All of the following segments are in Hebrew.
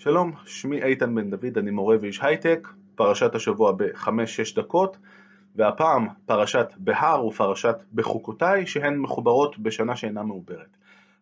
שלום, שמי איתן בן דוד, אני מורה ואיש הייטק, פרשת השבוע ב-5-6 דקות, והפעם פרשת בהר ופרשת בחוקותיי, שהן מחוברות בשנה שאינה מעוברת.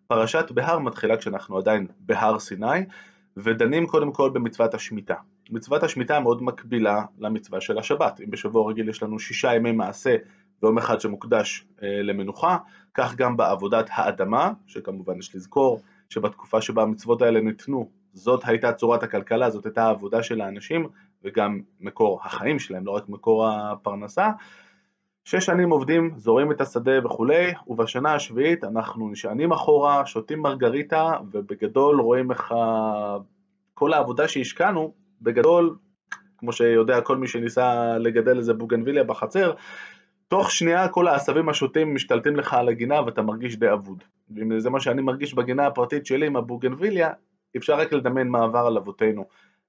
פרשת בהר מתחילה כשאנחנו עדיין בהר סיני, ודנים קודם כל במצוות השמיטה. מצוות השמיטה מאוד מקבילה למצווה של השבת. אם בשבוע רגיל יש לנו שישה ימי מעשה ויום אחד שמוקדש אה, למנוחה, כך גם בעבודת האדמה, שכמובן יש לזכור שבתקופה שבה המצוות האלה ניתנו, זאת הייתה צורת הכלכלה, זאת הייתה העבודה של האנשים וגם מקור החיים שלהם, לא רק מקור הפרנסה. שש שנים עובדים, זורים את השדה וכולי, ובשנה השביעית אנחנו נשענים אחורה, שותים מרגריטה, ובגדול רואים איך כל העבודה שהשקענו, בגדול, כמו שיודע כל מי שניסה לגדל איזה בוגנביליה בחצר, תוך שנייה כל העשבים השוטים משתלטים לך על הגינה ואתה מרגיש די אבוד. זה מה שאני מרגיש בגינה הפרטית שלי עם הבוגנביליה, אפשר רק לדמיין מה עבר על אבותינו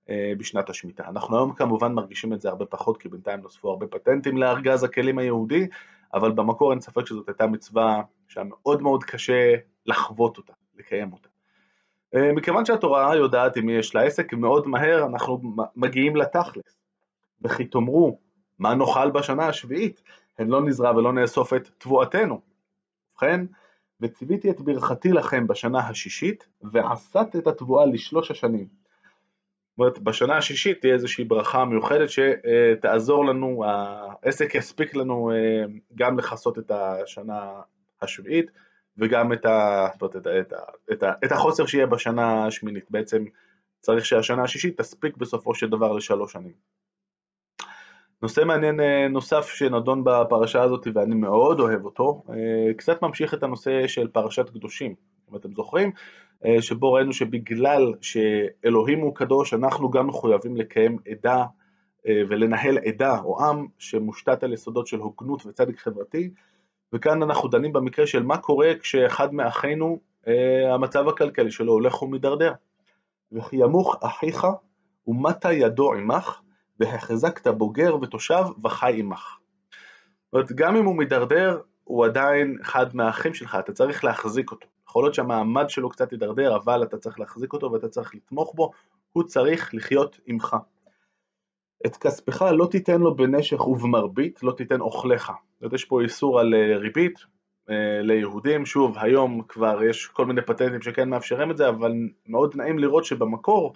אה, בשנת השמיטה. אנחנו היום כמובן מרגישים את זה הרבה פחות, כי בינתיים נוספו הרבה פטנטים לארגז הכלים היהודי, אבל במקור אין ספק שזאת הייתה מצווה שהיה מאוד מאוד קשה לחוות אותה, לקיים אותה. אה, מכיוון שהתורה יודעת עם מי יש לה עסק, מאוד מהר אנחנו מגיעים לתכלס. וכי תאמרו, מה נאכל בשנה השביעית? הן לא נזרע ולא נאסוף את תבואתנו. ובכן, וציוויתי את ברכתי לכם בשנה השישית, ועשת את התבואה לשלוש השנים. זאת אומרת, בשנה השישית תהיה איזושהי ברכה מיוחדת שתעזור לנו, העסק יספיק לנו אה, גם לכסות את השנה השביעית וגם את, ה, את, ה, את, ה, את, ה, את החוסר שיהיה בשנה השמינית. בעצם צריך שהשנה השישית תספיק בסופו של דבר לשלוש שנים. נושא מעניין אה, נוסף שנדון בפרשה הזאת ואני מאוד אוהב אותו, אה, קצת ממשיך את הנושא של פרשת קדושים, אם אתם זוכרים, אה, שבו ראינו שבגלל שאלוהים הוא קדוש, אנחנו גם מחויבים לקיים עדה ולנהל עדה או עם שמושתת על יסודות של הוגנות וצדק חברתי, וכאן אנחנו דנים במקרה של מה קורה כשאחד מאחינו, המצב הכלכלי שלו הולך ומידרדר. וכי ימוך אחיך ומטה ידו עמך והחזקת בוגר ותושב וחי עמך. זאת אומרת, גם אם הוא מידרדר, הוא עדיין אחד מהאחים שלך, אתה צריך להחזיק אותו. יכול להיות שהמעמד שלו קצת יידרדר, אבל אתה צריך להחזיק אותו ואתה צריך לתמוך בו, הוא צריך לחיות עמך. את כספך לא תיתן לו בנשך ובמרבית, לא תיתן אוכליך. זאת יש פה איסור על אה, ריבית אה, ליהודים, שוב, היום כבר יש כל מיני פטנטים שכן מאפשרים את זה, אבל מאוד נעים לראות שבמקור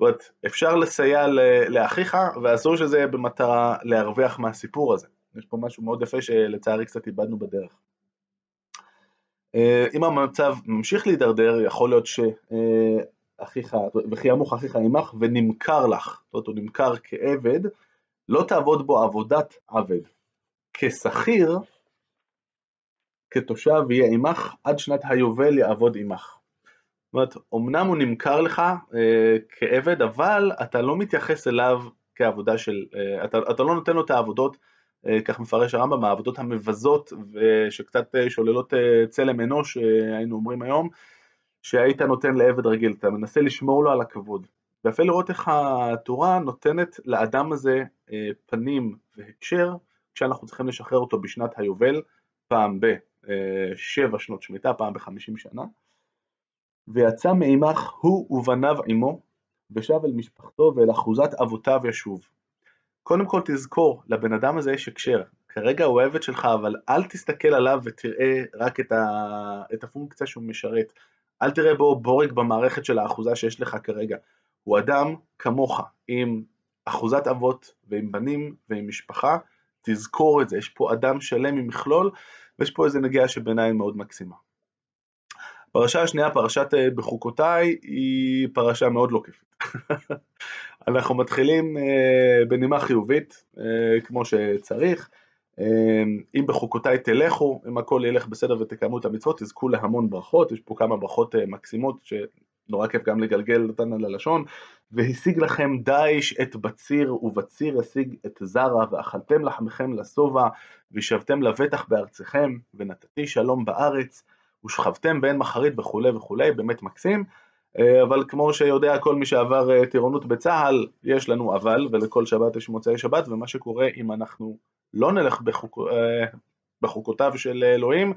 אומרת, אפשר לסייע לאחיך, ואסור שזה יהיה במטרה להרוויח מהסיפור הזה. יש פה משהו מאוד יפה שלצערי קצת איבדנו בדרך. אה, אם המצב ממשיך להידרדר, יכול להיות שאחיך, וכי ימוך אחיך עמך ונמכר לך, זאת אומרת הוא נמכר כעבד, לא תעבוד בו עבודת עבד. כשכיר, כתושב יהיה עמך, עד שנת היובל יעבוד עמך. זאת אומרת, אמנם הוא נמכר לך אה, כעבד, אבל אתה לא מתייחס אליו כעבודה של, אה, אתה, אתה לא נותן לו את העבודות, אה, כך מפרש הרמב"ם, העבודות המבזות ושקצת אה, שוללות אה, צלם אנוש, אה, היינו אומרים היום, שהיית נותן לעבד רגיל, אתה מנסה לשמור לו על הכבוד. ויפה לראות איך התורה נותנת לאדם הזה אה, פנים והקשר, כשאנחנו צריכים לשחרר אותו בשנת היובל, פעם בשבע שנות שמיטה, פעם בחמישים שנה. ויצא מעמך הוא ובניו עמו, ושב אל משפחתו ואל אחוזת אבותיו ישוב. קודם כל תזכור, לבן אדם הזה יש הקשר. כרגע הוא העבד שלך, אבל אל תסתכל עליו ותראה רק את, ה... את הפונקציה שהוא משרת. אל תראה בו בורג במערכת של האחוזה שיש לך כרגע. הוא אדם כמוך, עם אחוזת אבות ועם בנים ועם משפחה, תזכור את זה, יש פה אדם שלם עם מכלול, ויש פה איזה נגיעה שבעיניי מאוד מקסימה. פרשה השנייה, פרשת אה, בחוקותיי, היא פרשה מאוד לא כיפית. אנחנו מתחילים אה, בנימה חיובית, אה, כמו שצריך. אם בחוקותיי תלכו, אם הכל ילך בסדר ותקיימו את המצוות, תזכו להמון ברכות, יש פה כמה ברכות מקסימות שנורא כיף גם לגלגל אותן על הלשון. והשיג לכם דיש את בציר, ובציר השיג את זרע, ואכלתם לחמכם לשובע, וישבתם לבטח בארצכם, ונתתי שלום בארץ. ושכבתם בעין מחרית וכולי וכולי, באמת מקסים, אה, אבל כמו שיודע כל מי שעבר אה, טירונות בצה"ל, יש לנו אבל, ולכל שבת יש מוצאי שבת, ומה שקורה אם אנחנו לא נלך בחוק, אה, בחוקותיו של אלוהים,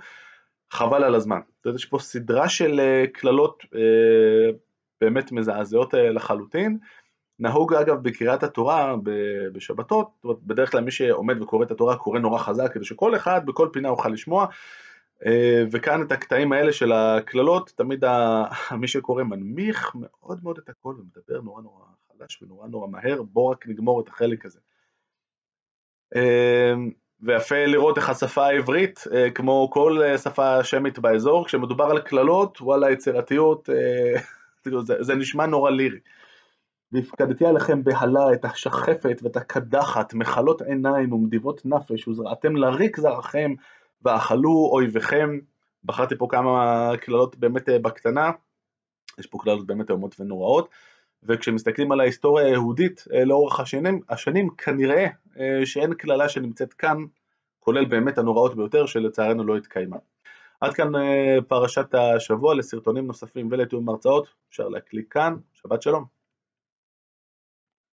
חבל על הזמן. זאת אומרת, יש פה סדרה של קללות באמת מזעזעות לחלוטין. נהוג אגב בקריאת התורה בשבתות, בדרך כלל מי שעומד וקורא את התורה קורא נורא חזק כדי שכל אחד בכל פינה יוכל לשמוע וכאן את הקטעים האלה של הקללות, תמיד מי שקורא מנמיך מאוד מאוד את הכל ומדבר נורא נורא חלש ונורא נורא מהר, בואו רק נגמור את החלק הזה. ויפה לראות איך השפה העברית, כמו כל שפה שמית באזור, כשמדובר על קללות, וואלה יצירתיות, זה נשמע נורא לירי. והפקדתי עליכם בהלה את השחפת ואת הקדחת, מחלות עיניים ומדיבות נפש, וזרעתם לריק זרעכם, ואכלו אויביכם. בחרתי פה כמה קללות באמת בקטנה, יש פה קללות באמת איומות ונוראות, וכשמסתכלים על ההיסטוריה היהודית לאורך השנים, השנים כנראה שאין קללה שנמצאת כאן, כולל באמת הנוראות ביותר, שלצערנו לא התקיימה. עד כאן פרשת השבוע, לסרטונים נוספים ולתיאום הרצאות, אפשר להקליק כאן, שבת שלום.